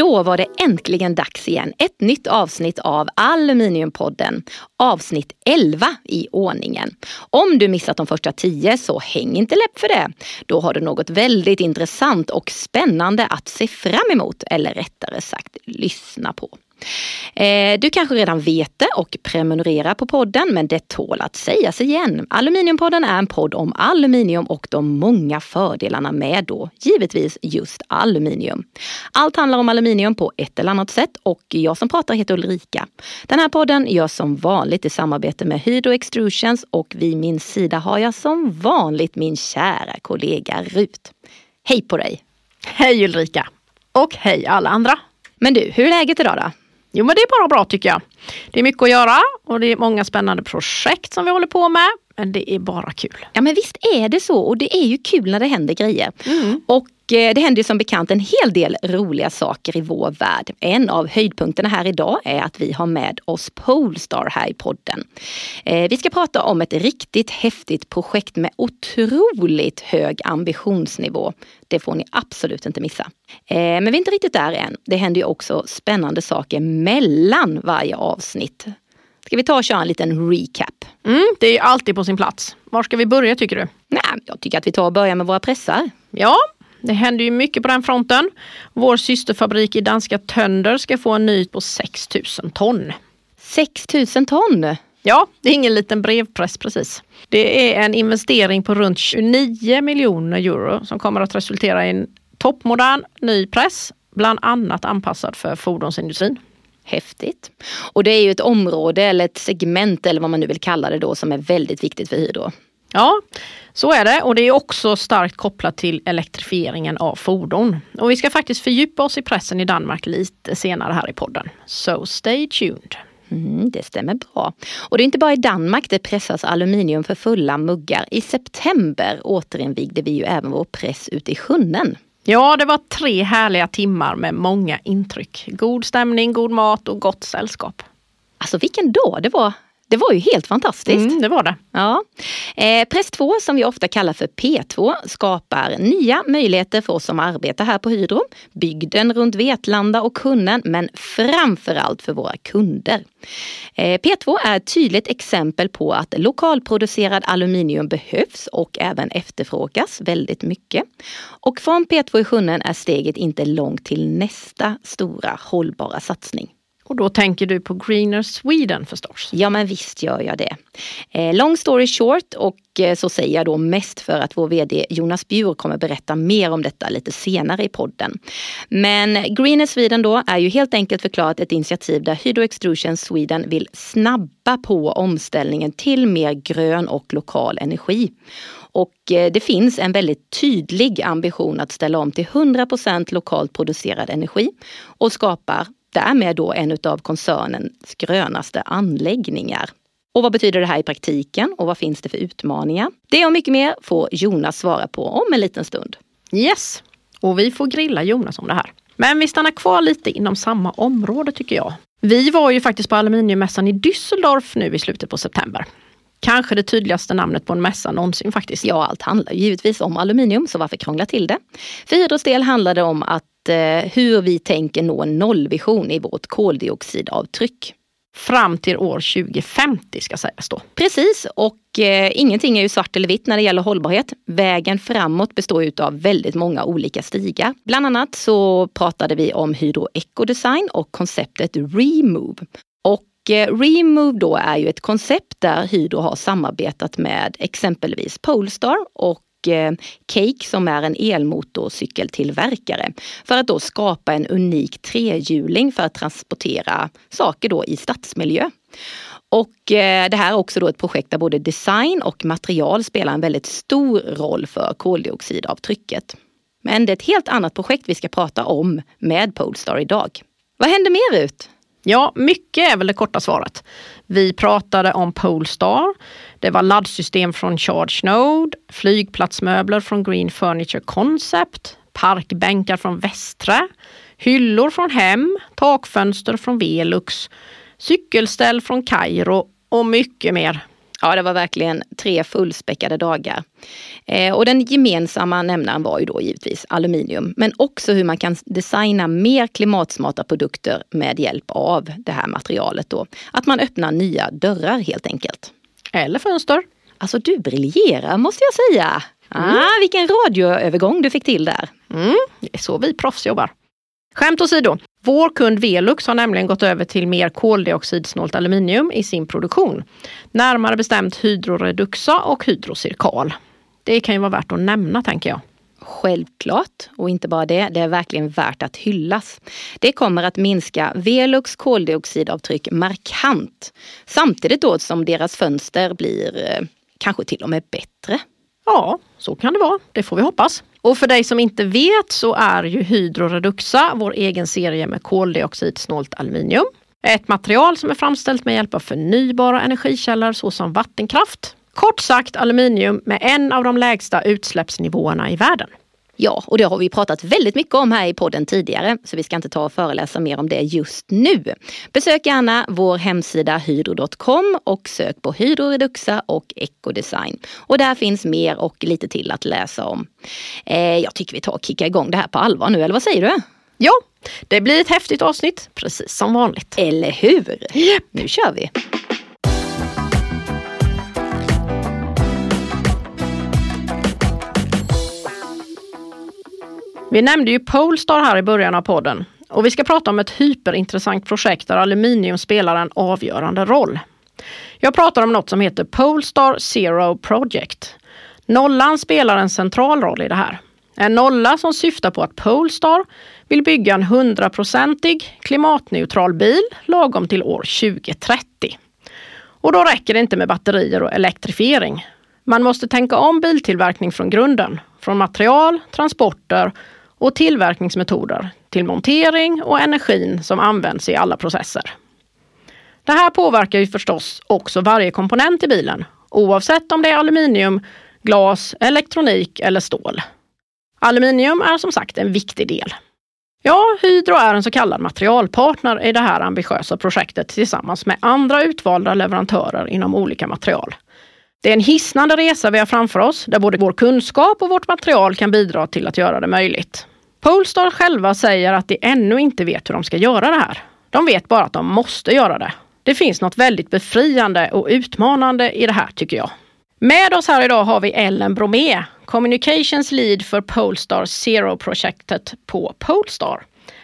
Då var det äntligen dags igen. Ett nytt avsnitt av Aluminiumpodden. Avsnitt 11 i ordningen. Om du missat de första 10 så häng inte läpp för det. Då har du något väldigt intressant och spännande att se fram emot. Eller rättare sagt lyssna på. Eh, du kanske redan vet det och prenumererar på podden men det tål att sägas igen. Aluminiumpodden är en podd om aluminium och de många fördelarna med då givetvis just aluminium. Allt handlar om aluminium på ett eller annat sätt och jag som pratar heter Ulrika. Den här podden görs som vanligt i samarbete med Hydro Extrusions och vid min sida har jag som vanligt min kära kollega Rut. Hej på dig! Hej Ulrika! Och hej alla andra! Men du, hur är läget idag då? Jo men det är bara bra tycker jag. Det är mycket att göra och det är många spännande projekt som vi håller på med. Men det är bara kul. Ja men visst är det så och det är ju kul när det händer grejer. Mm. Och Eh, det händer som bekant en hel del roliga saker i vår värld. En av höjdpunkterna här idag är att vi har med oss Polestar här i podden. Eh, vi ska prata om ett riktigt häftigt projekt med otroligt hög ambitionsnivå. Det får ni absolut inte missa. Eh, men vi är inte riktigt där än. Det händer ju också spännande saker mellan varje avsnitt. Ska vi ta och köra en liten recap? Mm, det är alltid på sin plats. Var ska vi börja tycker du? Nej, jag tycker att vi tar och börjar med våra pressar. Ja, det händer ju mycket på den fronten. Vår systerfabrik i danska Tönder ska få en ny på 6000 ton. 6000 ton? Ja, det är ingen liten brevpress precis. Det är en investering på runt 29 miljoner euro som kommer att resultera i en toppmodern ny press, bland annat anpassad för fordonsindustrin. Häftigt. Och det är ju ett område eller ett segment eller vad man nu vill kalla det då som är väldigt viktigt för Hydro. Ja, så är det och det är också starkt kopplat till elektrifieringen av fordon. Och vi ska faktiskt fördjupa oss i pressen i Danmark lite senare här i podden. So stay tuned. Mm, det stämmer bra. Och det är inte bara i Danmark det pressas aluminium för fulla muggar. I september återinvigde vi ju även vår press ute i Sjunnen. Ja, det var tre härliga timmar med många intryck. God stämning, god mat och gott sällskap. Alltså vilken dag det var! Det var ju helt fantastiskt. Mm, det var det. Ja. Eh, Press 2 som vi ofta kallar för P2 skapar nya möjligheter för oss som arbetar här på Hydro, bygden runt Vetlanda och Kunnen men framförallt för våra kunder. Eh, P2 är ett tydligt exempel på att lokalproducerad aluminium behövs och även efterfrågas väldigt mycket. Och från P2 i Sjunnen är steget inte långt till nästa stora hållbara satsning. Och då tänker du på Greener Sweden förstås? Ja men visst gör jag det. Eh, long story short och eh, så säger jag då mest för att vår VD Jonas Bjur kommer berätta mer om detta lite senare i podden. Men Greener Sweden då är ju helt enkelt förklarat ett initiativ där Hydro Extrusion Sweden vill snabba på omställningen till mer grön och lokal energi. Och eh, det finns en väldigt tydlig ambition att ställa om till 100 lokalt producerad energi och skapar därmed då en av koncernens grönaste anläggningar. Och vad betyder det här i praktiken och vad finns det för utmaningar? Det och mycket mer får Jonas svara på om en liten stund. Yes, och vi får grilla Jonas om det här. Men vi stannar kvar lite inom samma område tycker jag. Vi var ju faktiskt på aluminiummässan i Düsseldorf nu i slutet på september. Kanske det tydligaste namnet på en mässa någonsin faktiskt. Ja, allt handlar givetvis om aluminium, så varför krångla till det? För Hydros del handlar det om att Eh, hur vi tänker nå en nollvision i vårt koldioxidavtryck. Fram till år 2050 ska sägas då. Precis och eh, ingenting är ju svart eller vitt när det gäller hållbarhet. Vägen framåt består ju av väldigt många olika stigar. Bland annat så pratade vi om hydroekodesign och konceptet Remove. Och eh, Remove då är ju ett koncept där Hydro har samarbetat med exempelvis Polestar och Eh, Cake som är en elmotorcykeltillverkare för att då skapa en unik trehjuling för att transportera saker då i stadsmiljö. Och eh, det här är också då ett projekt där både design och material spelar en väldigt stor roll för koldioxidavtrycket. Men det är ett helt annat projekt vi ska prata om med Polestar idag. Vad händer mer ut? Ja, mycket är väl det korta svaret. Vi pratade om Polestar. Det var laddsystem från Charge Node, flygplatsmöbler från Green Furniture Concept, parkbänkar från Västra, hyllor från Hem, takfönster från Velux, cykelställ från Kairo och mycket mer. Ja, det var verkligen tre fullspäckade dagar. Eh, och den gemensamma nämnaren var ju då givetvis aluminium, men också hur man kan designa mer klimatsmarta produkter med hjälp av det här materialet då. Att man öppnar nya dörrar helt enkelt. Eller fönster. Alltså du briljerar måste jag säga. Mm. Ah, vilken radioövergång du fick till där. Mm, det är så vi proffs jobbar. Skämt åsido, vår kund Velux har nämligen gått över till mer koldioxidsnålt aluminium i sin produktion. Närmare bestämt Hydroreduxa och Hydrocirkal. Det kan ju vara värt att nämna tänker jag. Självklart, och inte bara det, det är verkligen värt att hyllas. Det kommer att minska Velux koldioxidavtryck markant. Samtidigt då som deras fönster blir eh, kanske till och med bättre. Ja, så kan det vara. Det får vi hoppas. Och för dig som inte vet så är ju Hydro Reduxa vår egen serie med koldioxidsnålt aluminium. Ett material som är framställt med hjälp av förnybara energikällor såsom vattenkraft. Kort sagt aluminium med en av de lägsta utsläppsnivåerna i världen. Ja, och det har vi pratat väldigt mycket om här i podden tidigare, så vi ska inte ta och föreläsa mer om det just nu. Besök gärna vår hemsida hydro.com och sök på Hydroreduxa och Ecodesign. Och där finns mer och lite till att läsa om. Eh, jag tycker vi tar och kickar igång det här på allvar nu, eller vad säger du? Ja, det blir ett häftigt avsnitt, precis som vanligt. Eller hur? Yep. Nu kör vi! Vi nämnde ju Polestar här i början av podden och vi ska prata om ett hyperintressant projekt där aluminium spelar en avgörande roll. Jag pratar om något som heter Polestar Zero Project. Nollan spelar en central roll i det här. En nolla som syftar på att Polestar vill bygga en hundraprocentig klimatneutral bil lagom till år 2030. Och då räcker det inte med batterier och elektrifiering. Man måste tänka om biltillverkning från grunden, från material, transporter och tillverkningsmetoder till montering och energin som används i alla processer. Det här påverkar ju förstås också varje komponent i bilen oavsett om det är aluminium, glas, elektronik eller stål. Aluminium är som sagt en viktig del. Ja, Hydro är en så kallad materialpartner i det här ambitiösa projektet tillsammans med andra utvalda leverantörer inom olika material. Det är en hisnande resa vi har framför oss där både vår kunskap och vårt material kan bidra till att göra det möjligt. Polestar själva säger att de ännu inte vet hur de ska göra det här. De vet bara att de måste göra det. Det finns något väldigt befriande och utmanande i det här tycker jag. Med oss här idag har vi Ellen Bromé, Communications Lead för Polestar Zero-projektet på Polestar.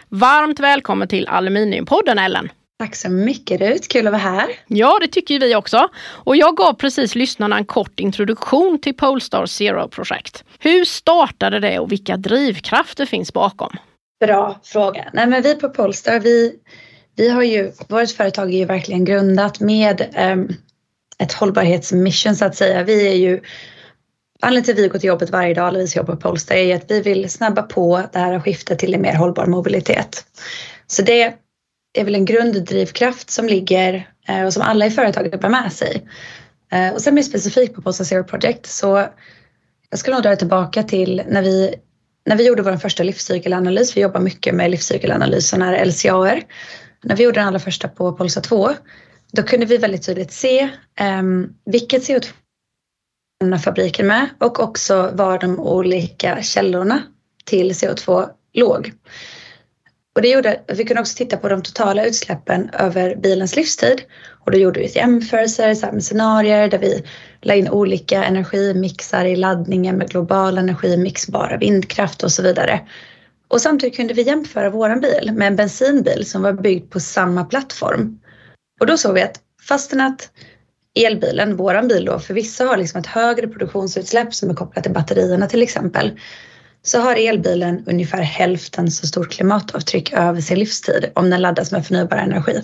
Varmt välkommen till Aluminiumpodden Ellen! Tack så mycket Rut, kul att vara här. Ja, det tycker vi också. Och jag gav precis lyssnarna en kort introduktion till Polestar Zero-projekt. Hur startade det och vilka drivkrafter finns bakom? Bra fråga. Nej, men vi på Polestar, vi, vi har ju, vårt företag är ju verkligen grundat med um, ett hållbarhetsmission så att säga. Vi är ju Anledningen till att vi går till jobbet varje dag, eller vi som jobbar på Polestar, är att vi vill snabba på det här skiftet till en mer hållbar mobilitet. Så det är väl en grunddrivkraft som ligger eh, och som alla i företaget bär med sig. Eh, och sen mer specifikt på Posta Zero Project så jag skulle nog dra tillbaka till när vi, när vi gjorde vår första livscykelanalys. Vi jobbar mycket med livscykelanalys, sådana här LCAR. När vi gjorde den allra första på Polsa 2 då kunde vi väldigt tydligt se um, vilket CO2 fabriken med och också var de olika källorna till CO2 låg. Och det gjorde att vi kunde också titta på de totala utsläppen över bilens livstid. Och då gjorde vi jämförelser med scenarier där vi la in olika energimixar i laddningen med global energimix, bara vindkraft och så vidare. Och samtidigt kunde vi jämföra vår bil med en bensinbil som var byggd på samma plattform. Och då såg vi att fastän att elbilen, våran bil då, för vissa har liksom ett högre produktionsutsläpp som är kopplat till batterierna till exempel, så har elbilen ungefär hälften så stort klimatavtryck över sin livstid om den laddas med förnybar energi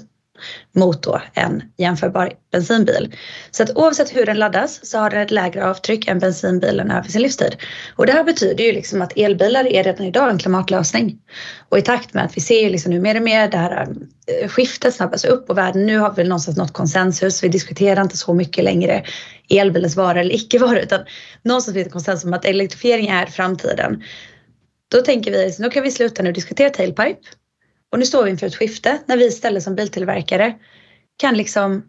mot då en jämförbar bensinbil. Så att oavsett hur den laddas så har den ett lägre avtryck än bensinbilen över sin livstid. Och det här betyder ju liksom att elbilar är redan idag en klimatlösning. Och i takt med att vi ser ju liksom nu mer och mer det här eh, skiftet snabbas upp och världen nu har vi någonstans nått konsensus. Vi diskuterar inte så mycket längre elbilens vara eller icke vara utan någonstans finns det konsensus om att elektrifiering är framtiden. Då tänker vi, nu kan vi sluta nu diskutera tailpipe och nu står vi inför ett skifte när vi istället som biltillverkare kan liksom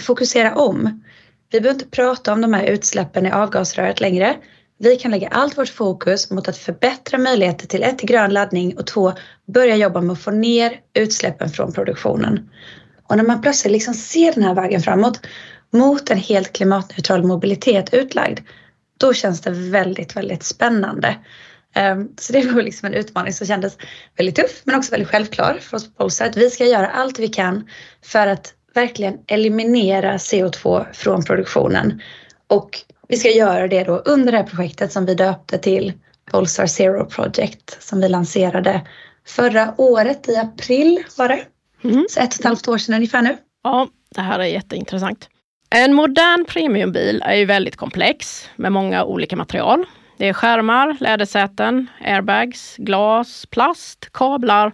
fokusera om. vi behöver inte prata om de här utsläppen i avgasröret längre. Vi kan lägga allt vårt fokus mot att förbättra möjligheter till ett, grön laddning och två, börja jobba med att få ner utsläppen från produktionen. Och när man plötsligt liksom ser den här vägen framåt mot en helt klimatneutral mobilitet utlagd, då känns det väldigt, väldigt spännande. Ehm, så det var liksom en utmaning som kändes väldigt tuff men också väldigt självklar för oss på Polestar att vi ska göra allt vi kan för att verkligen eliminera CO2 från produktionen. Och vi ska göra det då under det här projektet som vi döpte till Polestar Zero Project som vi lanserade förra året i april var det. Mm. Så ett och ett halvt år sedan ungefär nu. Ja, det här är jätteintressant. En modern premiumbil är ju väldigt komplex med många olika material. Det är skärmar, lädersäten, airbags, glas, plast, kablar,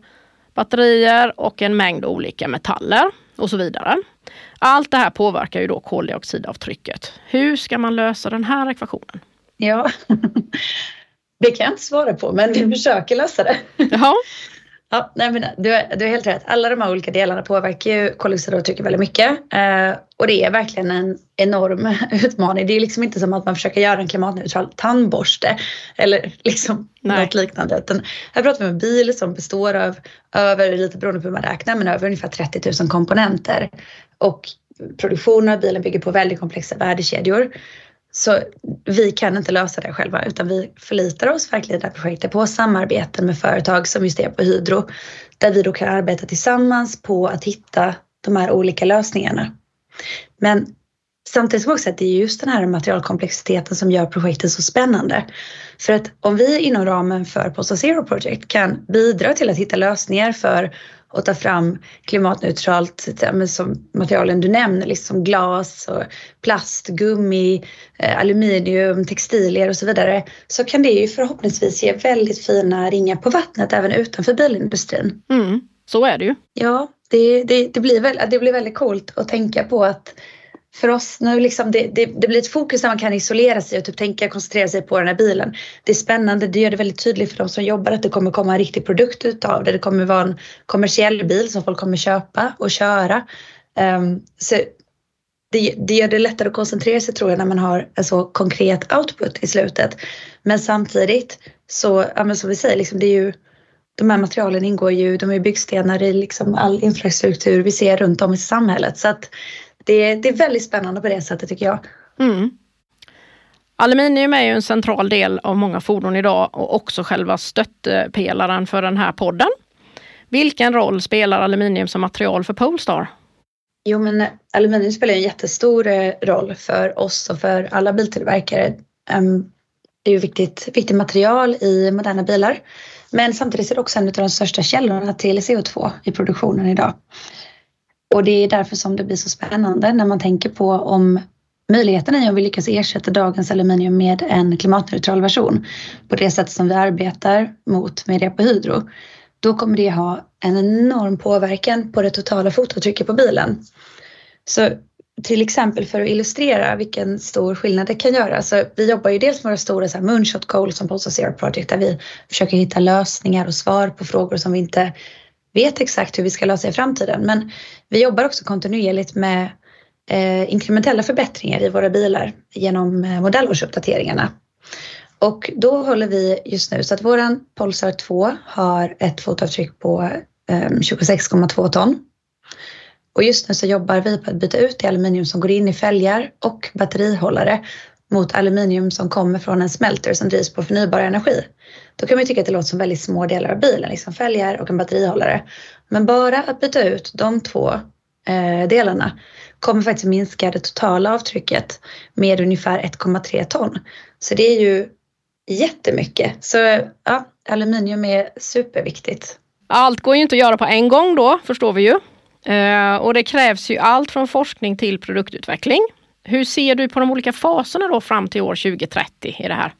batterier och en mängd olika metaller och så vidare. Allt det här påverkar ju då koldioxidavtrycket. Hur ska man lösa den här ekvationen? Ja, det kan jag inte svara på men vi försöker lösa det. Jaha. Ja, nej men du, du har helt rätt. Alla de här olika delarna påverkar ju koldioxidavtrycket väldigt mycket. Eh, och det är verkligen en enorm utmaning. Det är liksom inte som att man försöker göra en klimatneutral tandborste eller liksom något liknande. Utan här pratar vi om en bil som består av över, lite beroende på hur man räknar, men över ungefär 30 000 komponenter. Och produktionen av bilen bygger på väldigt komplexa värdekedjor. Så vi kan inte lösa det själva utan vi förlitar oss verkligen i det här projektet på samarbeten med företag som just är på Hydro där vi då kan arbeta tillsammans på att hitta de här olika lösningarna. Men samtidigt som också att det är just den här materialkomplexiteten som gör projektet så spännande. För att om vi inom ramen för Posta Zero Project kan bidra till att hitta lösningar för och ta fram klimatneutralt som materialen du nämner, liksom glas, och plast, gummi, eh, aluminium, textilier och så vidare, så kan det ju förhoppningsvis ge väldigt fina ringar på vattnet även utanför bilindustrin. Mm, så är det ju. Ja, det, det, det, blir väl, det blir väldigt coolt att tänka på att för oss nu liksom det, det, det, blir ett fokus där man kan isolera sig och typ tänka koncentrera sig på den här bilen. Det är spännande, det gör det väldigt tydligt för de som jobbar att det kommer komma en riktig produkt utav det. Det kommer vara en kommersiell bil som folk kommer köpa och köra. Um, så det, det gör det lättare att koncentrera sig tror jag när man har en så konkret output i slutet. Men samtidigt så, ja men som vi säger, liksom det är ju de här materialen ingår ju, de är byggstenar i liksom all infrastruktur vi ser runt om i samhället. Så att det, det är väldigt spännande på det sättet tycker jag. Mm. Aluminium är ju en central del av många fordon idag och också själva stöttepelaren för den här podden. Vilken roll spelar aluminium som material för Polestar? Jo men aluminium spelar en jättestor eh, roll för oss och för alla biltillverkare. Ehm, det är ju viktigt, viktigt material i moderna bilar. Men samtidigt är det också en av de största källorna till CO2 i produktionen idag. Och det är därför som det blir så spännande när man tänker på om möjligheten är om vi lyckas ersätta dagens aluminium med en klimatneutral version på det sätt som vi arbetar mot med det på Hydro. Då kommer det ha en enorm påverkan på det totala fotavtrycket på bilen. Så till exempel för att illustrera vilken stor skillnad det kan göra. Så vi jobbar ju dels med våra stora så här moonshot goals som Pulsar Zero Project där vi försöker hitta lösningar och svar på frågor som vi inte vet exakt hur vi ska lösa i framtiden. Men vi jobbar också kontinuerligt med eh, inkrementella förbättringar i våra bilar genom eh, modellårsuppdateringarna. Och då håller vi just nu så att våran Polestar 2 har ett fotavtryck på eh, 26,2 ton. Och just nu så jobbar vi på att byta ut det aluminium som går in i fälgar och batterihållare mot aluminium som kommer från en smälter som drivs på förnybar energi. Då kan man tycka att det låter som väldigt små delar av bilen, liksom fälgar och en batterihållare. Men bara att byta ut de två eh, delarna kommer faktiskt minska det totala avtrycket med ungefär 1,3 ton. Så det är ju jättemycket. Så ja, aluminium är superviktigt. Allt går ju inte att göra på en gång då, förstår vi ju. Eh, och det krävs ju allt från forskning till produktutveckling. Hur ser du på de olika faserna då fram till år 2030 i det här?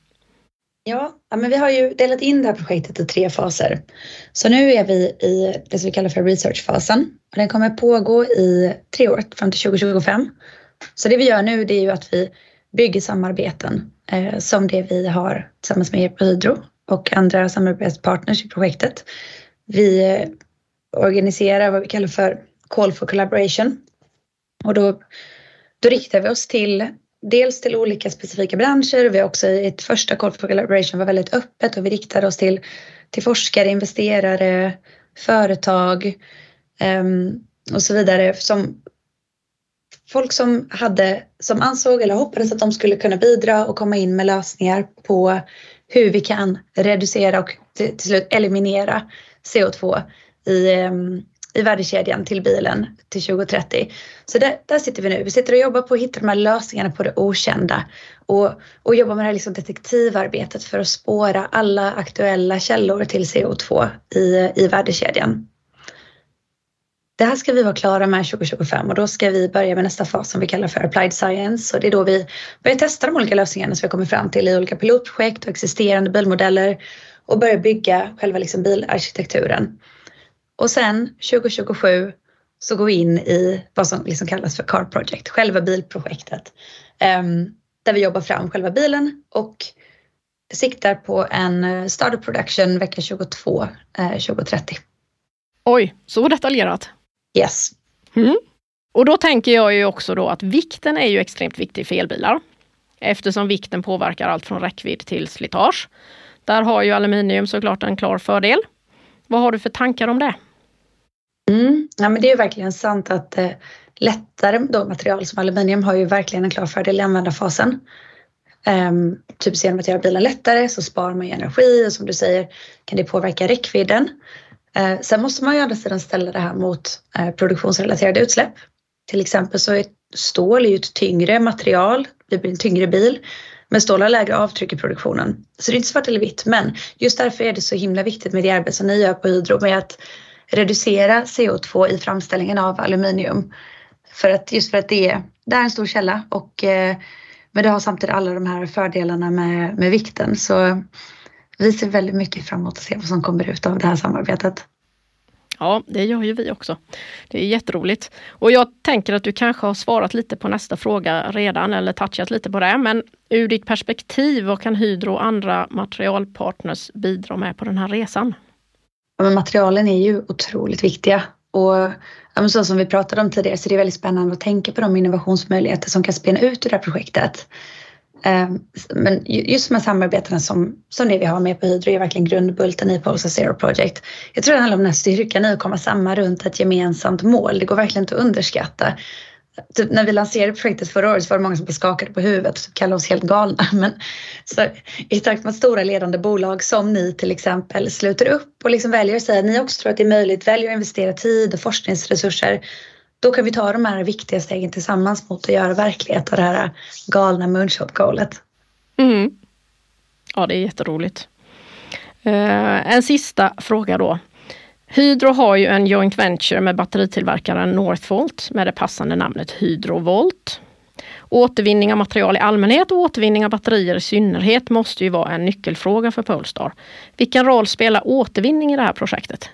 Ja, men vi har ju delat in det här projektet i tre faser. Så nu är vi i det som vi kallar för researchfasen och den kommer pågå i tre år fram till 2025. Så det vi gör nu det är ju att vi bygger samarbeten eh, som det vi har tillsammans med Hydro och andra samarbetspartners i projektet. Vi eh, organiserar vad vi kallar för Call for Collaboration och då då riktar vi oss till dels till olika specifika branscher. Vi har också i ett första Call for Collaboration var väldigt öppet och vi riktade oss till, till forskare, investerare, företag um, och så vidare som folk som hade, som ansåg eller hoppades att de skulle kunna bidra och komma in med lösningar på hur vi kan reducera och till, till slut eliminera CO2 i, um, i värdekedjan till bilen till 2030. Så där, där sitter vi nu. Vi sitter och jobbar på att hitta de här lösningarna på det okända och, och jobbar med det här liksom detektivarbetet för att spåra alla aktuella källor till CO2 i, i värdekedjan. Det här ska vi vara klara med 2025 och då ska vi börja med nästa fas som vi kallar för Applied Science och det är då vi börjar testa de olika lösningarna som vi kommer fram till i olika pilotprojekt och existerande bilmodeller och börjar bygga själva liksom bilarkitekturen. Och sen 2027 så går vi in i vad som liksom kallas för Car Project, själva bilprojektet. Um, där vi jobbar fram själva bilen och siktar på en eh, start of production vecka 22 eh, 2030. Oj, så detaljerat. Yes. Mm. Och då tänker jag ju också då att vikten är ju extremt viktig för elbilar. Eftersom vikten påverkar allt från räckvidd till slitage. Där har ju aluminium såklart en klar fördel. Vad har du för tankar om det? Mm. Ja, men det är verkligen sant att eh, lättare då material som aluminium har ju verkligen en klar fördel i användarfasen. Um, typ genom att göra bilen lättare så sparar man energi och som du säger kan det påverka räckvidden. Uh, sen måste man ju å andra sidan ställa det här mot uh, produktionsrelaterade utsläpp. Till exempel så är stål ju ett tyngre material, det blir en tyngre bil. Men stål har lägre avtryck i produktionen. Så det är inte svart eller vitt men just därför är det så himla viktigt med det arbete som ni gör på Hydro med att reducera CO2 i framställningen av aluminium. För att, just för att det är, det är en stor källa och eh, men det har samtidigt alla de här fördelarna med, med vikten. Så vi ser väldigt mycket fram emot att se vad som kommer ut av det här samarbetet. Ja, det gör ju vi också. Det är jätteroligt. Och jag tänker att du kanske har svarat lite på nästa fråga redan eller touchat lite på det. Men ur ditt perspektiv, vad kan Hydro och andra materialpartners bidra med på den här resan? Men materialen är ju otroligt viktiga och ja, så som vi pratade om tidigare så det är väldigt spännande att tänka på de innovationsmöjligheter som kan spela ut ur det här projektet. Ehm, men just de här samarbetena som, som det vi har med på Hydro är verkligen grundbulten i Polsa Zero Project. Jag tror det handlar om den här styrkan i att komma samman runt ett gemensamt mål. Det går verkligen inte att underskatta. Typ när vi lanserade projektet förra året så var det många som skakade på huvudet och typ kallade oss helt galna. Men så, I takt med att stora ledande bolag som ni till exempel sluter upp och liksom väljer att säga att ni också tror att det är möjligt, väljer att investera tid och forskningsresurser. Då kan vi ta de här viktiga stegen tillsammans mot att göra verklighet av det här galna moonshot-goalet. Mm. Ja, det är jätteroligt. Uh, en sista fråga då. Hydro har ju en joint venture med batteritillverkaren Northvolt med det passande namnet Hydrovolt. Återvinning av material i allmänhet och återvinning av batterier i synnerhet måste ju vara en nyckelfråga för Polestar. Vilken roll spelar återvinning i det här projektet?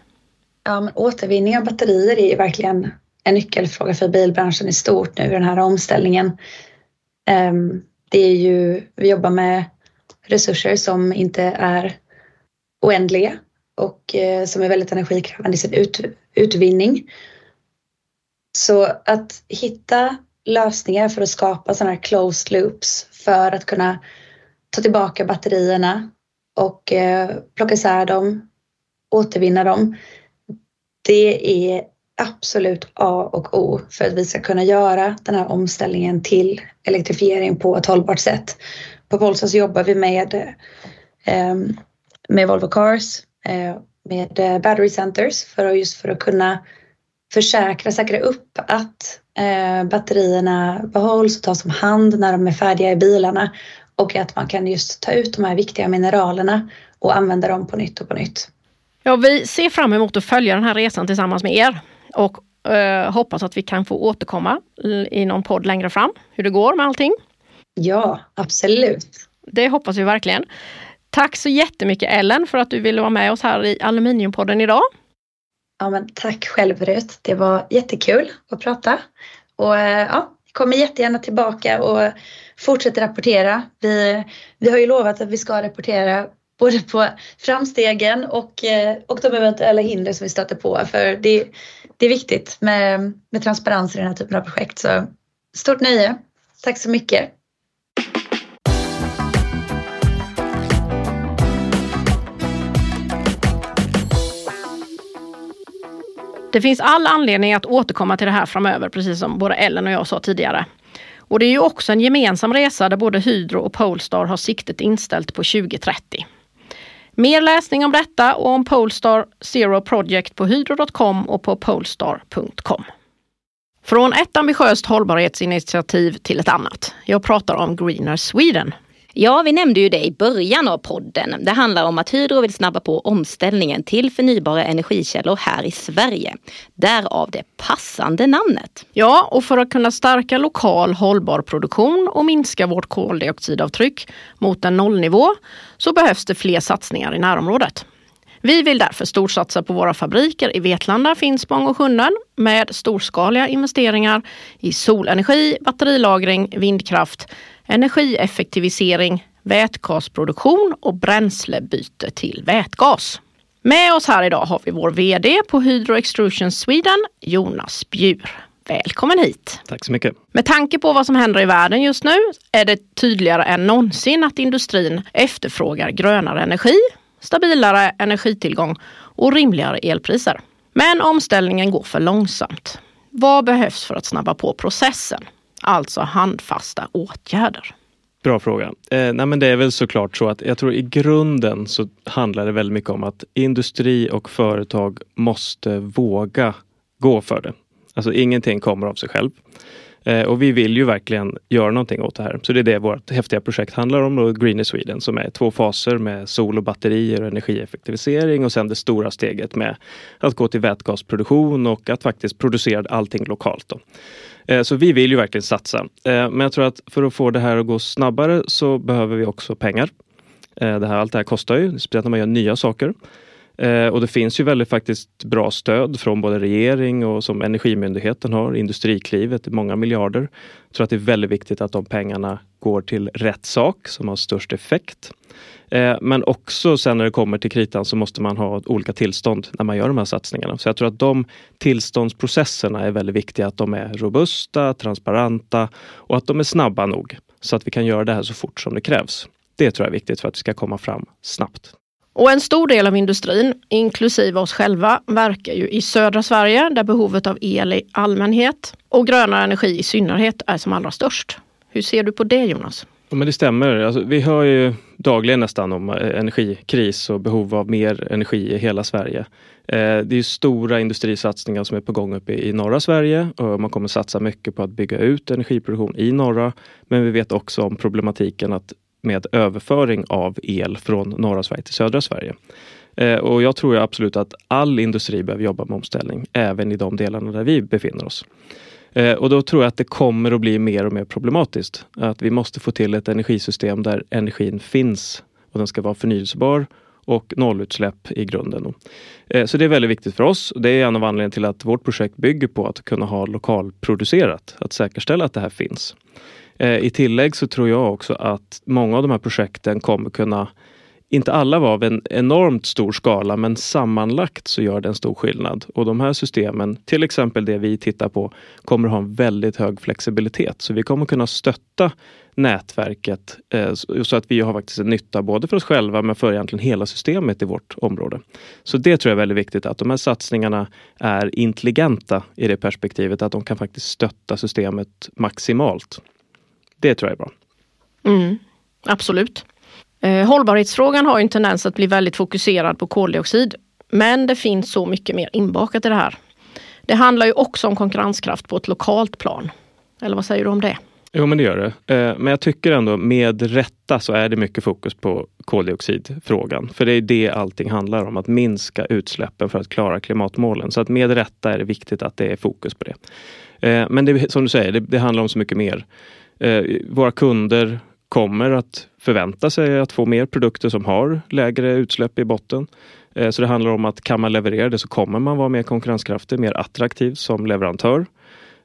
Ja, men återvinning av batterier är ju verkligen en nyckelfråga för bilbranschen i stort nu i den här omställningen. Ehm, det är ju, vi jobbar med resurser som inte är oändliga och eh, som är väldigt energikrävande i sin ut, utvinning. Så att hitta lösningar för att skapa sådana här closed loops för att kunna ta tillbaka batterierna och eh, plocka isär dem, återvinna dem. Det är absolut A och O för att vi ska kunna göra den här omställningen till elektrifiering på ett hållbart sätt. På Polestar så jobbar vi med, eh, med Volvo Cars med eh, battery centers för att just för att kunna försäkra, säkra upp att eh, batterierna behålls och tas om hand när de är färdiga i bilarna och att man kan just ta ut de här viktiga mineralerna och använda dem på nytt och på nytt. Ja, vi ser fram emot att följa den här resan tillsammans med er och eh, hoppas att vi kan få återkomma i någon podd längre fram hur det går med allting. Ja, absolut. Det hoppas vi verkligen. Tack så jättemycket Ellen för att du ville vara med oss här i Aluminiumpodden idag. Ja, men tack själv Rut. Det var jättekul att prata. Och eh, ja, jag kommer jättegärna tillbaka och fortsätter rapportera. Vi, vi har ju lovat att vi ska rapportera både på framstegen och, eh, och de eventuella hinder som vi stöter på. För det, det är viktigt med, med transparens i den här typen av projekt. Så stort nöje Tack så mycket. Det finns all anledning att återkomma till det här framöver, precis som både Ellen och jag sa tidigare. Och det är ju också en gemensam resa där både Hydro och Polestar har siktet inställt på 2030. Mer läsning om detta och om Polestar Zero Project på hydro.com och på polestar.com. Från ett ambitiöst hållbarhetsinitiativ till ett annat. Jag pratar om Greener Sweden. Ja, vi nämnde ju det i början av podden. Det handlar om att Hydro vill snabba på omställningen till förnybara energikällor här i Sverige. Därav det passande namnet. Ja, och för att kunna stärka lokal hållbar produktion och minska vårt koldioxidavtryck mot en nollnivå så behövs det fler satsningar i närområdet. Vi vill därför storsatsa på våra fabriker i Vetlanda, Finspång och Sjunnen med storskaliga investeringar i solenergi, batterilagring, vindkraft, energieffektivisering, vätgasproduktion och bränslebyte till vätgas. Med oss här idag har vi vår VD på Hydro Extrusion Sweden, Jonas Bjur. Välkommen hit! Tack så mycket. Med tanke på vad som händer i världen just nu är det tydligare än någonsin att industrin efterfrågar grönare energi, stabilare energitillgång och rimligare elpriser. Men omställningen går för långsamt. Vad behövs för att snabba på processen? Alltså handfasta åtgärder. Bra fråga. Eh, nej men det är väl såklart så att jag tror i grunden så handlar det väldigt mycket om att industri och företag måste våga gå för det. Alltså ingenting kommer av sig själv. Eh, och vi vill ju verkligen göra någonting åt det här. Så det är det vårt häftiga projekt handlar om, och Green Sweden, som är två faser med sol och batterier och energieffektivisering och sen det stora steget med att gå till vätgasproduktion och att faktiskt producera allting lokalt. Då. Eh, så vi vill ju verkligen satsa. Eh, men jag tror att för att få det här att gå snabbare så behöver vi också pengar. Eh, det här, allt det här kostar ju, speciellt när man gör nya saker. Eh, och det finns ju väldigt faktiskt bra stöd från både regering och som Energimyndigheten har, Industriklivet, många miljarder. Jag tror att det är väldigt viktigt att de pengarna går till rätt sak som har störst effekt. Eh, men också sen när det kommer till kritan så måste man ha olika tillstånd när man gör de här satsningarna. Så jag tror att de tillståndsprocesserna är väldigt viktiga, att de är robusta, transparenta och att de är snabba nog så att vi kan göra det här så fort som det krävs. Det tror jag är viktigt för att det ska komma fram snabbt. Och en stor del av industrin, inklusive oss själva, verkar ju i södra Sverige där behovet av el i allmänhet och grönare energi i synnerhet är som allra störst. Hur ser du på det Jonas? Ja, men det stämmer. Alltså, vi hör ju dagligen nästan om eh, energikris och behov av mer energi i hela Sverige. Eh, det är stora industrisatsningar som är på gång uppe i norra Sverige och man kommer satsa mycket på att bygga ut energiproduktion i norra. Men vi vet också om problematiken att med överföring av el från norra Sverige till södra Sverige. Eh, och jag tror absolut att all industri behöver jobba med omställning, även i de delarna där vi befinner oss. Eh, och då tror jag att det kommer att bli mer och mer problematiskt. Att vi måste få till ett energisystem där energin finns och den ska vara förnyelsebar och nollutsläpp i grunden. Eh, så det är väldigt viktigt för oss. Det är en av anledningarna till att vårt projekt bygger på att kunna ha lokalproducerat, att säkerställa att det här finns. Eh, I tillägg så tror jag också att många av de här projekten kommer kunna inte alla var av en enormt stor skala men sammanlagt så gör det en stor skillnad. Och de här systemen, till exempel det vi tittar på, kommer ha en väldigt hög flexibilitet. Så vi kommer kunna stötta nätverket eh, så att vi har faktiskt en nytta både för oss själva men för egentligen hela systemet i vårt område. Så det tror jag är väldigt viktigt att de här satsningarna är intelligenta i det perspektivet att de kan faktiskt stötta systemet maximalt. Det tror jag är bra. Mm, absolut. Eh, hållbarhetsfrågan har en tendens att bli väldigt fokuserad på koldioxid. Men det finns så mycket mer inbakat i det här. Det handlar ju också om konkurrenskraft på ett lokalt plan. Eller vad säger du om det? Jo men det gör det. Eh, men jag tycker ändå med rätta så är det mycket fokus på koldioxidfrågan. För det är det allting handlar om, att minska utsläppen för att klara klimatmålen. Så att med rätta är det viktigt att det är fokus på det. Eh, men det, som du säger, det, det handlar om så mycket mer. Eh, våra kunder kommer att förvänta sig att få mer produkter som har lägre utsläpp i botten. Eh, så det handlar om att kan man leverera det så kommer man vara mer konkurrenskraftig, mer attraktiv som leverantör.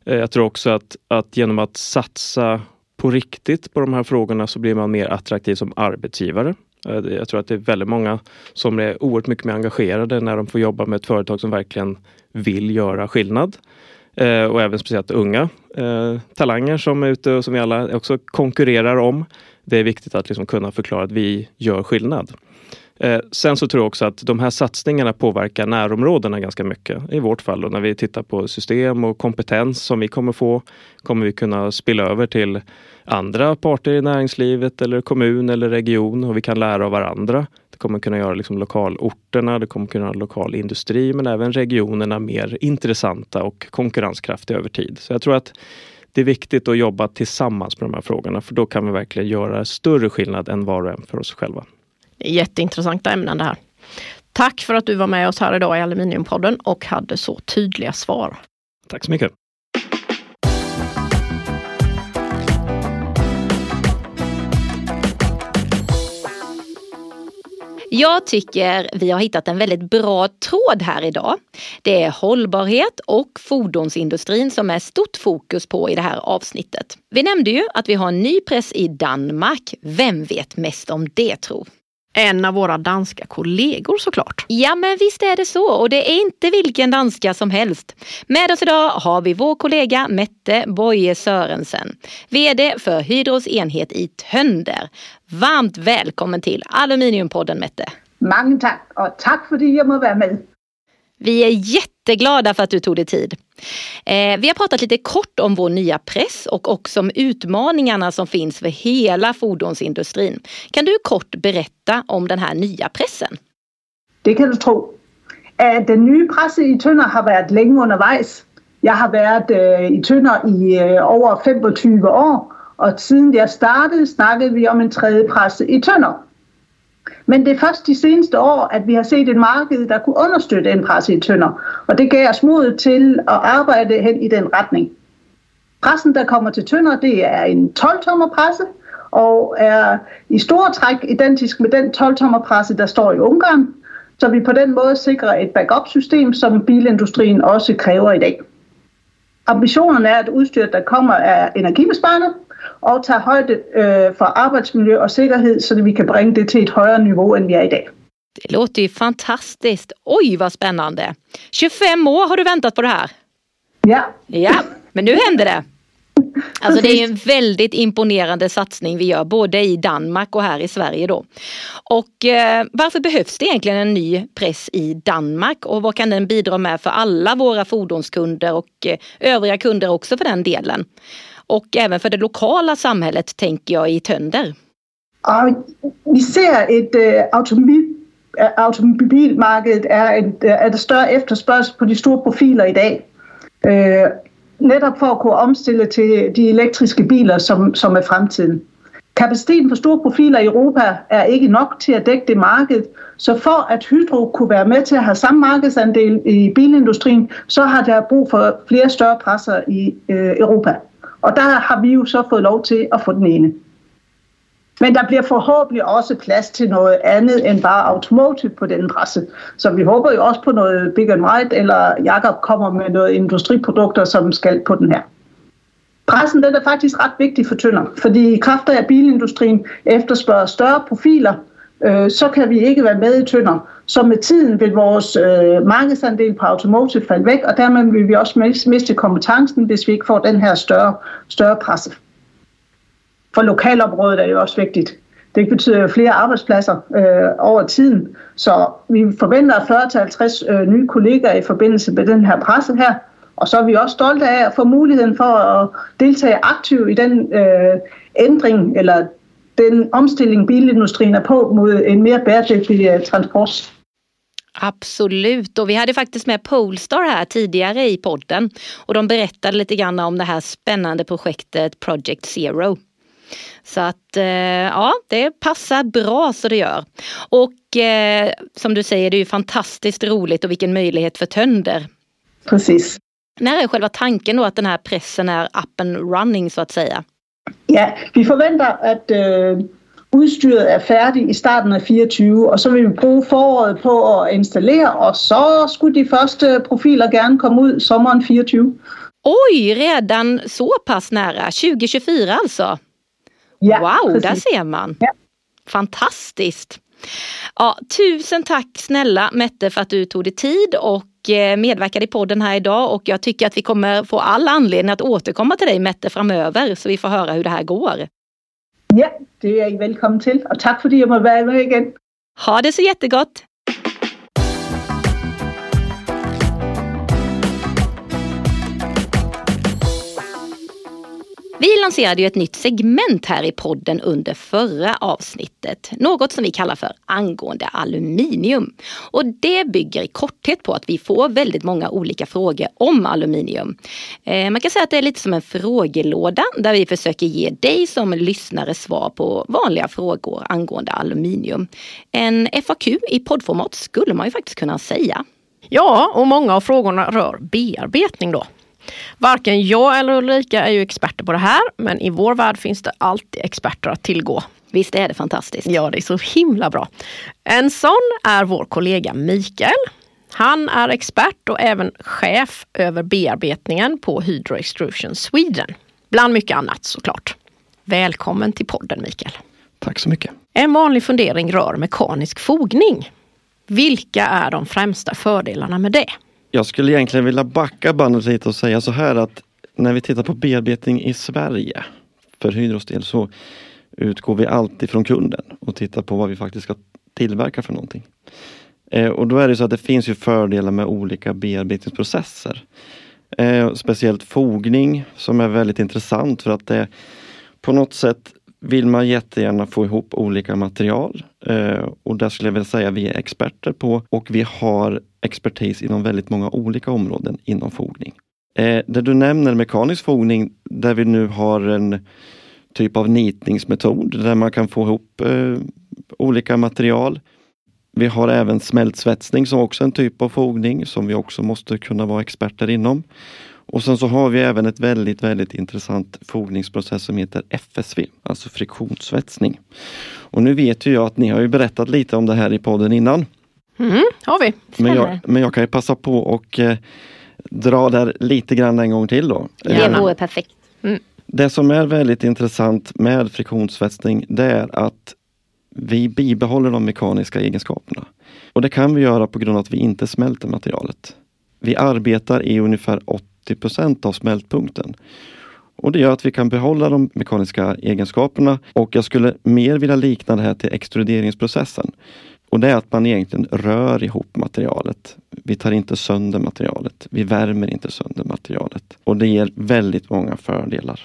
Eh, jag tror också att, att genom att satsa på riktigt på de här frågorna så blir man mer attraktiv som arbetsgivare. Eh, jag tror att det är väldigt många som är oerhört mycket mer engagerade när de får jobba med ett företag som verkligen vill göra skillnad eh, och även speciellt unga eh, talanger som är ute och som vi alla också konkurrerar om. Det är viktigt att liksom kunna förklara att vi gör skillnad. Eh, sen så tror jag också att de här satsningarna påverkar närområdena ganska mycket. I vårt fall då, när vi tittar på system och kompetens som vi kommer få kommer vi kunna spilla över till andra parter i näringslivet eller kommun eller region och vi kan lära av varandra. Kommer kunna göra liksom lokalorterna, det kommer kunna göra lokal industri men även regionerna mer intressanta och konkurrenskraftiga över tid. Så jag tror att det är viktigt att jobba tillsammans med de här frågorna för då kan vi verkligen göra större skillnad än var och en för oss själva. Jätteintressanta ämnen det här. Tack för att du var med oss här idag i Aluminiumpodden och hade så tydliga svar. Tack så mycket. Jag tycker vi har hittat en väldigt bra tråd här idag. Det är hållbarhet och fordonsindustrin som är stort fokus på i det här avsnittet. Vi nämnde ju att vi har en ny press i Danmark. Vem vet mest om det tro? En av våra danska kollegor såklart. Ja men visst är det så och det är inte vilken danska som helst. Med oss idag har vi vår kollega Mette Boye Sörensen, VD för Hydros enhet i Tönder. Varmt välkommen till Aluminiumpodden Mette. Många tack och tack för att jag må vara med. Vi är jätteglada för att du tog dig tid. Eh, vi har pratat lite kort om vår nya press och också om utmaningarna som finns för hela fordonsindustrin. Kan du kort berätta om den här nya pressen? Det kan du tro. Eh, den nya pressen i Tønder har varit länge undervejs. Jag har varit eh, i Tønder i eh, över 25 år och sedan jag startade snackade vi om en tredje press i Tønder. Men det är först de senaste åren at vi har sett en marknad der kunne understøtte en presse i tønder. Og det gav oss mod til att arbeta hen i den riktningen. Pressen, der kommer till tønder, det är en 12-tommer presse och är i store træk identisk med den 12-tommer presse, der står i Ungarn. Så vi på den måde sikrer et backup-system, som bilindustrin også kräver dag. Ambitionen är att udstyret, der kommer, er energibesparende, och ta höjd för arbetsmiljö och säkerhet så att vi kan bringa det till ett högre nivå än vi är idag. Det låter ju fantastiskt. Oj vad spännande! 25 år har du väntat på det här. Ja. Ja, men nu händer det. Alltså det är en väldigt imponerande satsning vi gör både i Danmark och här i Sverige då. Och eh, varför behövs det egentligen en ny press i Danmark och vad kan den bidra med för alla våra fordonskunder och eh, övriga kunder också för den delen? Och även för det lokala samhället tänker jag i Tönder. Ja, vi ser ett eh, äh, eh, automobil, äh, är, ett, är eh, det större efterfrågan på de stora profiler idag. Äh, netop att kunna kunne omstille till de elektriska bilar som, som är framtiden. Kapaciteten för stora profiler i Europa är inte nog till att täcka det marknaden. så för att Hydro kunde vara med till att ha samma marknadsandel i bilindustrin så har det brug för fler större presser i Europa. Og der har vi jo så fået lov til at få den ene. Men der bliver forhåbentlig også plads til noget andet end bare automotive på den presse. Så vi håber jo også på noget Big and right, eller Jakob kommer med noget industriprodukter, som skal på den her. Pressen den er faktisk ret vigtig for Tønder, fordi i kraft af, bilindustrien efterspørger større profiler, øh, så kan vi ikke være med i Tønder. Så med tiden vil vores øh, markedsandel på automotive falde væk, og dermed vil vi også miste kompetencen, hvis vi ikke får den her større, større presse. For lokalområdet er det også vigtigt. Det betyder jo flere arbejdspladser øh, over tiden, så vi forventer 40-50 øh, nye kollegaer i forbindelse med den her presse her. Og så er vi også stolte af at få muligheden for at deltage aktivt i den øh, ændring eller den omstilling bilindustrien är på mot en mer bæredygtig eh, transport. Absolut och vi hade faktiskt med Polestar här tidigare i podden och de berättade lite grann om det här spännande projektet Project Zero. Så att eh, ja, det passar bra så det gör. Och eh, som du säger, det är ju fantastiskt roligt och vilken möjlighet för Tönder. Precis. När är själva tanken då att den här pressen är up and running så att säga? Ja, vi forventer, at øh, udstyret er færdigt i starten af 24, og så vil vi bruge foråret på at installere, og så skulle de første profiler gerne komme ud sommeren 24. Oj, redan så pass nära, 2024 alltså? Ja, wow, precis. där ser man. Ja. Fantastiskt. Ja, tusen tack snälla Mette för att du tog dig tid och medverkade i podden här idag och jag tycker att vi kommer få all anledning att återkomma till dig Mette framöver så vi får höra hur det här går. Ja, det är jag välkommen till och tack för att jag får vara med igen. Ha det så jättegott! Vi lanserade ju ett nytt segment här i podden under förra avsnittet. Något som vi kallar för angående aluminium. Och det bygger i korthet på att vi får väldigt många olika frågor om aluminium. Eh, man kan säga att det är lite som en frågelåda där vi försöker ge dig som lyssnare svar på vanliga frågor angående aluminium. En FAQ i poddformat skulle man ju faktiskt kunna säga. Ja, och många av frågorna rör bearbetning då. Varken jag eller Ulrika är ju experter på det här, men i vår värld finns det alltid experter att tillgå. Visst är det fantastiskt? Ja, det är så himla bra. En sån är vår kollega Mikael. Han är expert och även chef över bearbetningen på Hydro Extrusion Sweden. Bland mycket annat såklart. Välkommen till podden Mikael. Tack så mycket. En vanlig fundering rör mekanisk fogning. Vilka är de främsta fördelarna med det? Jag skulle egentligen vilja backa bandet lite och säga så här att när vi tittar på bearbetning i Sverige för Hydros del så utgår vi alltid från kunden och tittar på vad vi faktiskt ska tillverka för någonting. Eh, och då är det så att det finns ju fördelar med olika bearbetningsprocesser. Eh, speciellt fogning som är väldigt intressant för att det på något sätt vill man jättegärna få ihop olika material Eh, och där skulle jag vilja säga vi är experter på och vi har expertis inom väldigt många olika områden inom fogning. Eh, det du nämner mekanisk fogning där vi nu har en typ av nitningsmetod där man kan få ihop eh, olika material. Vi har även smältsvetsning som också är en typ av fogning som vi också måste kunna vara experter inom. Och sen så har vi även ett väldigt, väldigt intressant fogningsprocess som heter FSV, alltså friktionssvetsning. Och nu vet ju jag att ni har ju berättat lite om det här i podden innan. Mm, har vi. Men jag, men jag kan ju passa på och eh, dra där lite grann en gång till då. Det vore perfekt. Mm. Det som är väldigt intressant med friktionssvetsning det är att vi bibehåller de mekaniska egenskaperna. Och det kan vi göra på grund av att vi inte smälter materialet. Vi arbetar i ungefär 80 av smältpunkten. Och det gör att vi kan behålla de mekaniska egenskaperna och jag skulle mer vilja likna det här till extruderingsprocessen. Och det är att man egentligen rör ihop materialet. Vi tar inte sönder materialet. Vi värmer inte sönder materialet. Och det ger väldigt många fördelar.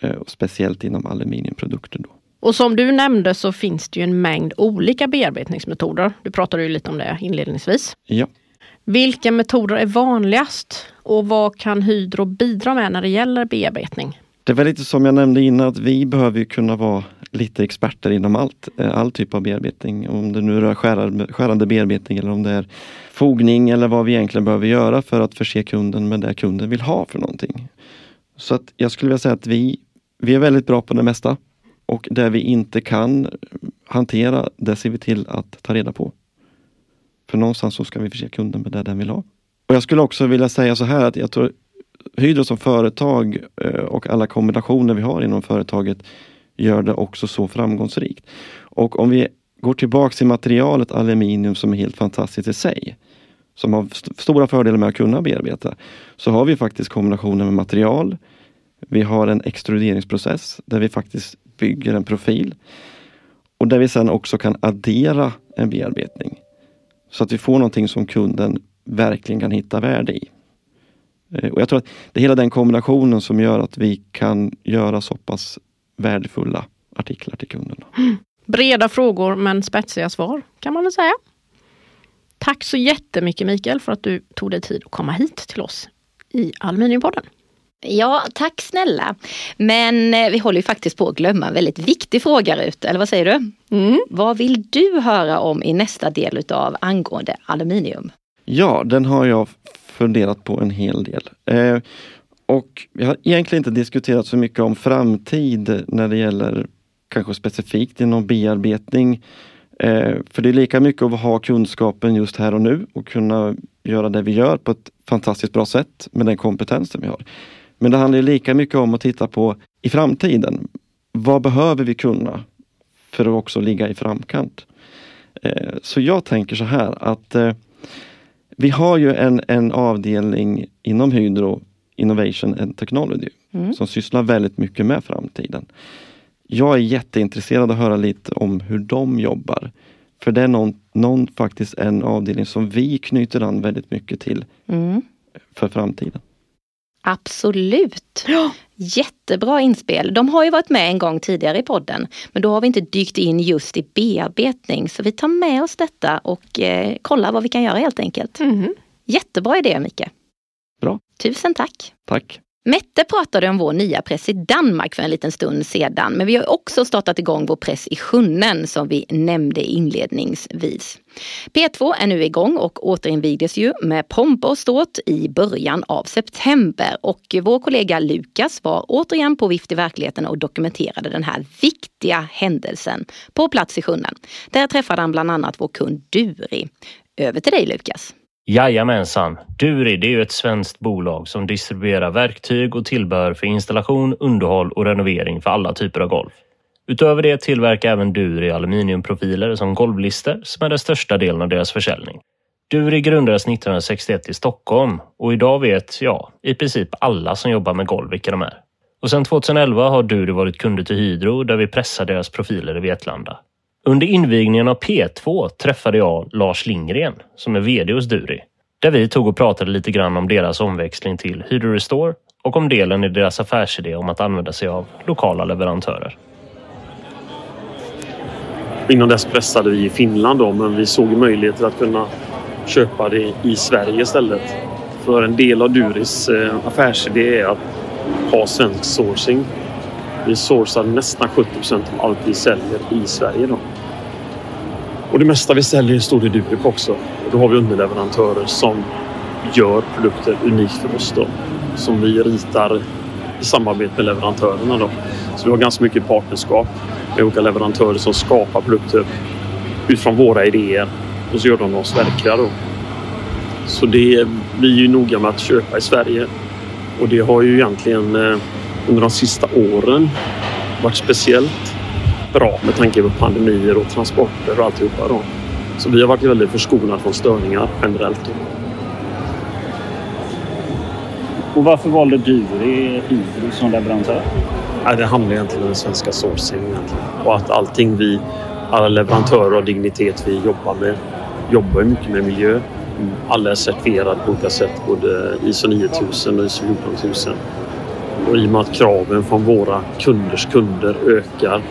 Eh, speciellt inom aluminiumprodukter. Då. Och som du nämnde så finns det ju en mängd olika bearbetningsmetoder. Du pratade ju lite om det inledningsvis. Ja. Vilka metoder är vanligast och vad kan Hydro bidra med när det gäller bearbetning? Det var lite som jag nämnde innan att vi behöver kunna vara lite experter inom allt, eh, all typ av bearbetning. Om det nu rör skärande bearbetning eller om det är fogning eller vad vi egentligen behöver göra för att förse kunden med det kunden vill ha för någonting. Så att jag skulle vilja säga att vi, vi är väldigt bra på det mesta och det vi inte kan hantera, det ser vi till att ta reda på. För någonstans så ska vi förse kunden med det den vill ha. Och Jag skulle också vilja säga så här att jag tror Hydro som företag eh, och alla kombinationer vi har inom företaget gör det också så framgångsrikt. Och om vi går tillbaks till materialet aluminium som är helt fantastiskt i sig, som har st stora fördelar med att kunna bearbeta, så har vi faktiskt kombinationen med material. Vi har en extruderingsprocess där vi faktiskt bygger en profil och där vi sen också kan addera en bearbetning. Så att vi får någonting som kunden verkligen kan hitta värde i. Eh, och Jag tror att det är hela den kombinationen som gör att vi kan göra så pass värdefulla artiklar till kunderna. Breda frågor men spetsiga svar kan man väl säga. Tack så jättemycket Mikael för att du tog dig tid att komma hit till oss i Aluminiumpodden. Ja, tack snälla. Men eh, vi håller ju faktiskt på att glömma en väldigt viktig fråga Rut, eller vad säger du? Mm. Vad vill du höra om i nästa del utav angående aluminium? Ja, den har jag funderat på en hel del. Eh, och vi har egentligen inte diskuterat så mycket om framtid när det gäller kanske specifikt inom bearbetning. Eh, för det är lika mycket att ha kunskapen just här och nu och kunna göra det vi gör på ett fantastiskt bra sätt med den kompetensen vi har. Men det handlar lika mycket om att titta på i framtiden. Vad behöver vi kunna för att också ligga i framkant? Eh, så jag tänker så här att eh, Vi har ju en, en avdelning inom Hydro Innovation and Technology Mm. som sysslar väldigt mycket med framtiden. Jag är jätteintresserad av att höra lite om hur de jobbar. För det är någon, någon faktiskt en avdelning som vi knyter an väldigt mycket till Mm. för framtiden. Absolut. Jättebra inspel. De har ju varit med en gång tidigare i podden, men då har vi inte dykt in just i bearbetning. Så vi tar med oss detta och eh, kollar vad vi kan göra helt enkelt. Mhm. Jättebra idé Micke. Bra. Tusen tack. Tack! Mette pratade om vår nya press i Danmark för en liten stund sedan. Men vi har också startat igång vår press i Sjunnen som vi nämnde inledningsvis. P2 är nu igång och återinvigdes ju med pompa och ståt i början av september. Och vår kollega Lukas var återigen på Vift i verkligheten och dokumenterade den här viktiga händelsen på plats i Sjunnen. Där träffade han bland annat vår kund Duri. Över till dig Lukas. Jajamensan. Duri det är ju ett svenskt bolag som distribuerar verktyg och tillbehör för installation, underhåll och renovering för alla typer av golv. Utöver det tillverkar även Duri aluminiumprofiler som golvlister som är den största delen av deras försäljning. Duri grundades 1961 i Stockholm och idag vet, ja, i princip alla som jobbar med golv vilka de är. Och sedan 2011 har Duri varit kunder till Hydro där vi pressar deras profiler i Vetlanda. Under invigningen av P2 träffade jag Lars Lindgren som är VD hos Duri. Där vi tog och pratade lite grann om deras omväxling till Hydro Restore och om delen i deras affärsidé om att använda sig av lokala leverantörer. Innan dess pressade vi i Finland då, men vi såg möjligheter att kunna köpa det i Sverige istället. För en del av Duris eh, affärsidé är att ha svensk sourcing. Vi sourcar nästan 70 procent av allt vi säljer i Sverige. Då. Och det mesta vi säljer står det Durek också. Och då har vi underleverantörer som gör produkter unikt för oss. Då, som vi ritar i samarbete med leverantörerna. Då. Så vi har ganska mycket partnerskap med olika leverantörer som skapar produkter utifrån våra idéer och så gör de oss verkliga. Då. Så det, vi är ju noga med att köpa i Sverige och det har ju egentligen eh, under de sista åren varit speciellt bra med tanke på pandemier och transporter och alltihopa. Då. Så vi har varit väldigt förskonade från störningar generellt. Då. Och varför valde Duri Hydro som leverantör? Nej, det handlar egentligen om den svenska sourcing egentligen. och att allting vi, alla leverantörer av dignitet vi jobbar med, jobbar mycket med miljö. Alla är certifierade på olika sätt, både ISO 9000 och ISO 14000. Och i och med att kraven från våra kunders kunder ökar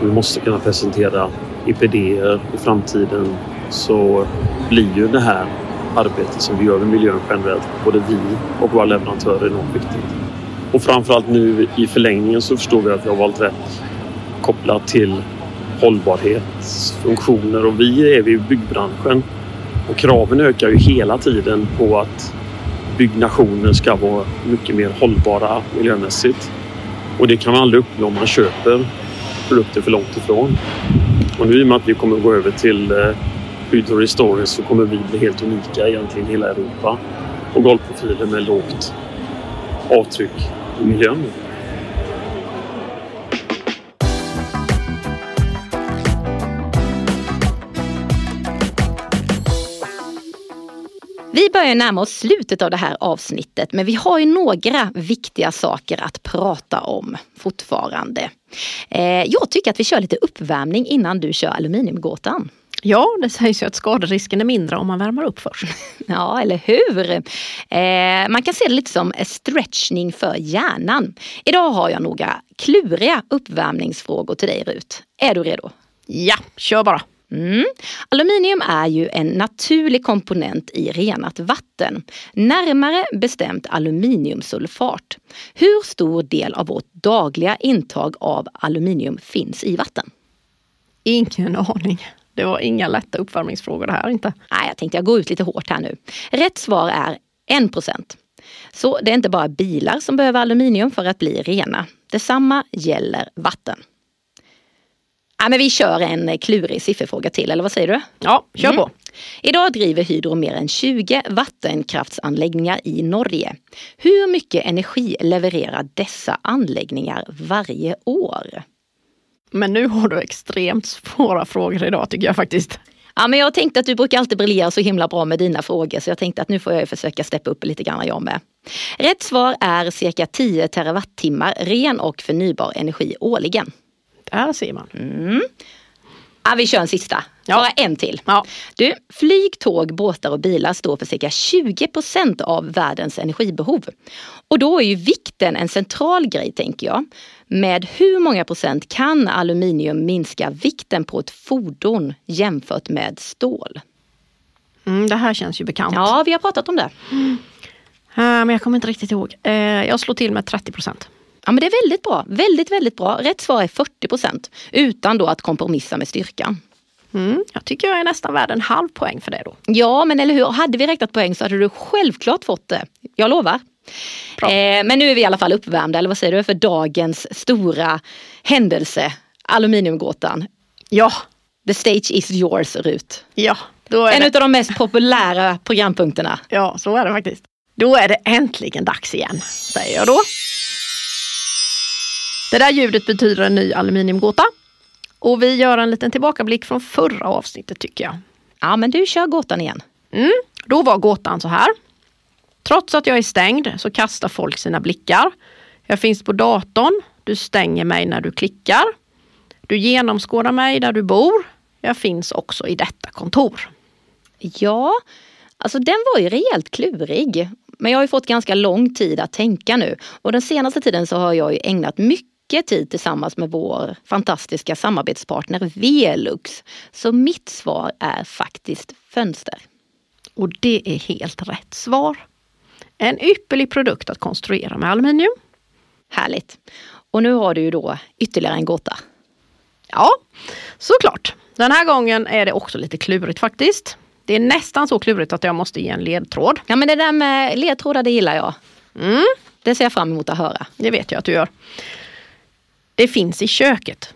och vi måste kunna presentera IPD i framtiden så blir ju det här arbetet som vi gör med miljön generellt, både vi och våra leverantörer, enormt viktigt. Och framförallt nu i förlängningen så förstår vi att vi har valt rätt kopplat till hållbarhetsfunktioner och vi är i byggbranschen och kraven ökar ju hela tiden på att byggnationen ska vara mycket mer hållbara miljömässigt. Och det kan man aldrig uppnå om man köper produkter för långt ifrån. Och nu i och med att vi kommer gå över till eh, Hydro Restore så kommer vi bli helt unika egentligen i hela Europa på golvprofiler med lågt avtryck i miljön. Börjar närma oss slutet av det här avsnittet men vi har ju några viktiga saker att prata om fortfarande. Eh, jag tycker att vi kör lite uppvärmning innan du kör aluminiumgåtan. Ja, det sägs ju att skaderisken är mindre om man värmer upp först. Ja, eller hur? Eh, man kan se det lite som stretchning för hjärnan. Idag har jag några kluriga uppvärmningsfrågor till dig Rut. Är du redo? Ja, kör bara. Mm. Aluminium är ju en naturlig komponent i renat vatten. Närmare bestämt aluminiumsulfat. Hur stor del av vårt dagliga intag av aluminium finns i vatten? Ingen aning. Det var inga lätta uppvärmningsfrågor det här inte. Nej, jag tänkte jag går ut lite hårt här nu. Rätt svar är 1 procent. Så det är inte bara bilar som behöver aluminium för att bli rena. Detsamma gäller vatten. Ja, men vi kör en klurig sifferfråga till, eller vad säger du? Ja, kör på. Idag driver Hydro mer än 20 vattenkraftsanläggningar i Norge. Hur mycket energi levererar dessa anläggningar varje år? Men nu har du extremt svåra frågor idag tycker jag faktiskt. Ja, men jag tänkte att du brukar alltid briljera så himla bra med dina frågor så jag tänkte att nu får jag försöka steppa upp lite grann jag med. Rätt svar är cirka 10 terawattimmar ren och förnybar energi årligen. Där ser man. Mm. Ja, vi kör en sista. Ja. Bara en till. Ja. Du, flyg, tåg, båtar och bilar står för cirka 20 procent av världens energibehov. Och då är ju vikten en central grej tänker jag. Med hur många procent kan aluminium minska vikten på ett fordon jämfört med stål? Mm, det här känns ju bekant. Ja, vi har pratat om det. Eh, men jag kommer inte riktigt ihåg. Eh, jag slår till med 30 procent. Ja, men det är väldigt bra. Väldigt, väldigt bra. Rätt svar är 40 procent. Utan då att kompromissa med styrkan. Mm, jag tycker jag är nästan värd en halv poäng för det då. Ja, men eller hur? Hade vi räknat poäng så hade du självklart fått det. Jag lovar. Eh, men nu är vi i alla fall uppvärmda, eller vad säger du, för dagens stora händelse. Aluminiumgåtan. Ja, The stage is yours, Rut. ja, då är En av de mest populära programpunkterna. Ja, så är det faktiskt. Då är det äntligen dags igen, säger jag då. Det där ljudet betyder en ny aluminiumgåta. Och vi gör en liten tillbakablick från förra avsnittet tycker jag. Ja, men du kör gåtan igen. Mm, då var gåtan så här. Trots att jag är stängd så kastar folk sina blickar. Jag finns på datorn. Du stänger mig när du klickar. Du genomskådar mig där du bor. Jag finns också i detta kontor. Ja, alltså den var ju rejält klurig. Men jag har ju fått ganska lång tid att tänka nu. Och den senaste tiden så har jag ju ägnat mycket tid tillsammans med vår fantastiska samarbetspartner Velux. Så mitt svar är faktiskt fönster. Och det är helt rätt svar. En ypperlig produkt att konstruera med aluminium. Härligt. Och nu har du ju då ytterligare en gåta. Ja, såklart. Den här gången är det också lite klurigt faktiskt. Det är nästan så klurigt att jag måste ge en ledtråd. Ja men det där med ledtrådar det gillar jag. Mm, Det ser jag fram emot att höra. det vet jag att du gör. Det finns i köket.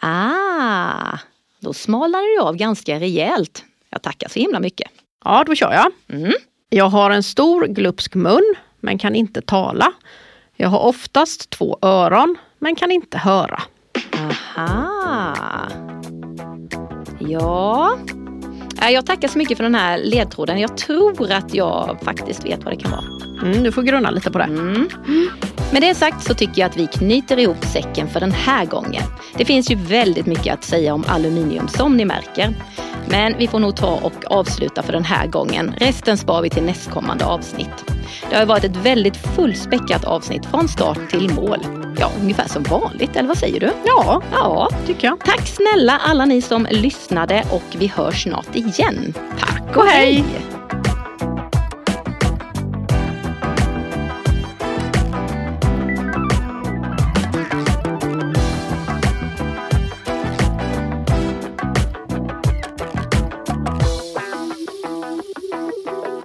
Ah, då smalnar du av ganska rejält. Jag tackar så himla mycket. Ja, då kör jag. Mm. Jag har en stor glupsk mun men kan inte tala. Jag har oftast två öron men kan inte höra. Aha. Ja. Eh, Jag tackar så mycket för den här ledtråden. Jag tror att jag faktiskt vet vad det kan vara. Mm, du får grunna lite på det. Mm. Med det sagt så tycker jag att vi knyter ihop säcken för den här gången. Det finns ju väldigt mycket att säga om aluminium som ni märker. Men vi får nog ta och avsluta för den här gången. Resten spar vi till nästkommande avsnitt. Det har varit ett väldigt fullspäckat avsnitt från start till mål. Ja, ungefär som vanligt, eller vad säger du? Ja, Ja, tycker jag. Tack snälla alla ni som lyssnade och vi hörs snart igen. Tack och hej! hej.